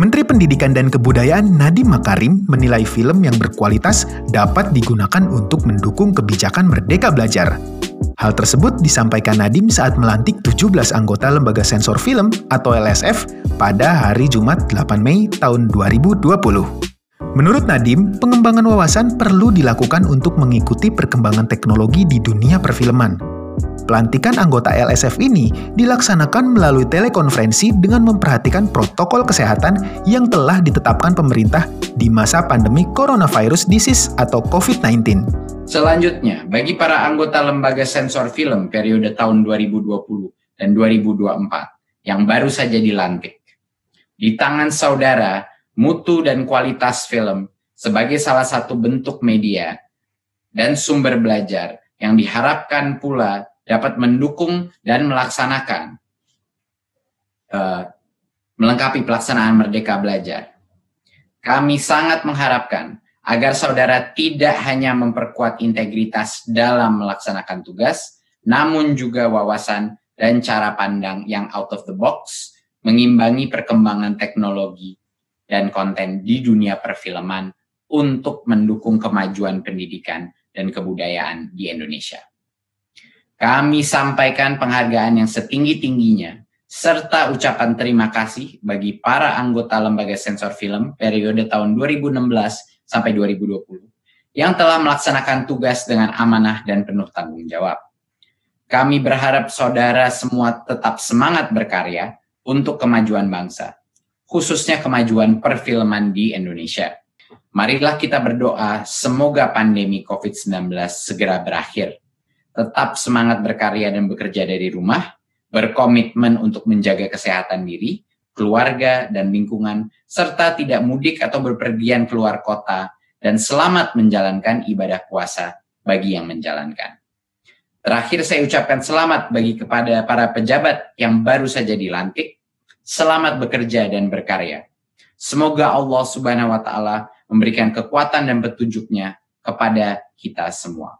Menteri Pendidikan dan Kebudayaan Nadiem Makarim menilai film yang berkualitas dapat digunakan untuk mendukung kebijakan Merdeka Belajar. Hal tersebut disampaikan Nadiem saat melantik 17 anggota Lembaga Sensor Film atau LSF pada hari Jumat 8 Mei tahun 2020. Menurut Nadiem, pengembangan wawasan perlu dilakukan untuk mengikuti perkembangan teknologi di dunia perfilman. Pelantikan anggota LSF ini dilaksanakan melalui telekonferensi dengan memperhatikan protokol kesehatan yang telah ditetapkan pemerintah di masa pandemi coronavirus disease atau COVID-19. Selanjutnya, bagi para anggota lembaga sensor film periode tahun 2020 dan 2024 yang baru saja dilantik, di tangan saudara, mutu dan kualitas film sebagai salah satu bentuk media dan sumber belajar yang diharapkan pula dapat mendukung dan melaksanakan uh, melengkapi pelaksanaan Merdeka Belajar. Kami sangat mengharapkan agar saudara tidak hanya memperkuat integritas dalam melaksanakan tugas, namun juga wawasan dan cara pandang yang out of the box, mengimbangi perkembangan teknologi dan konten di dunia perfilman untuk mendukung kemajuan pendidikan dan kebudayaan di Indonesia. Kami sampaikan penghargaan yang setinggi-tingginya serta ucapan terima kasih bagi para anggota Lembaga Sensor Film periode tahun 2016 sampai 2020 yang telah melaksanakan tugas dengan amanah dan penuh tanggung jawab. Kami berharap saudara semua tetap semangat berkarya untuk kemajuan bangsa, khususnya kemajuan perfilman di Indonesia. Marilah kita berdoa semoga pandemi COVID-19 segera berakhir tetap semangat berkarya dan bekerja dari rumah, berkomitmen untuk menjaga kesehatan diri, keluarga, dan lingkungan, serta tidak mudik atau berpergian keluar kota, dan selamat menjalankan ibadah puasa bagi yang menjalankan. Terakhir saya ucapkan selamat bagi kepada para pejabat yang baru saja dilantik. Selamat bekerja dan berkarya. Semoga Allah Subhanahu wa taala memberikan kekuatan dan petunjuknya kepada kita semua.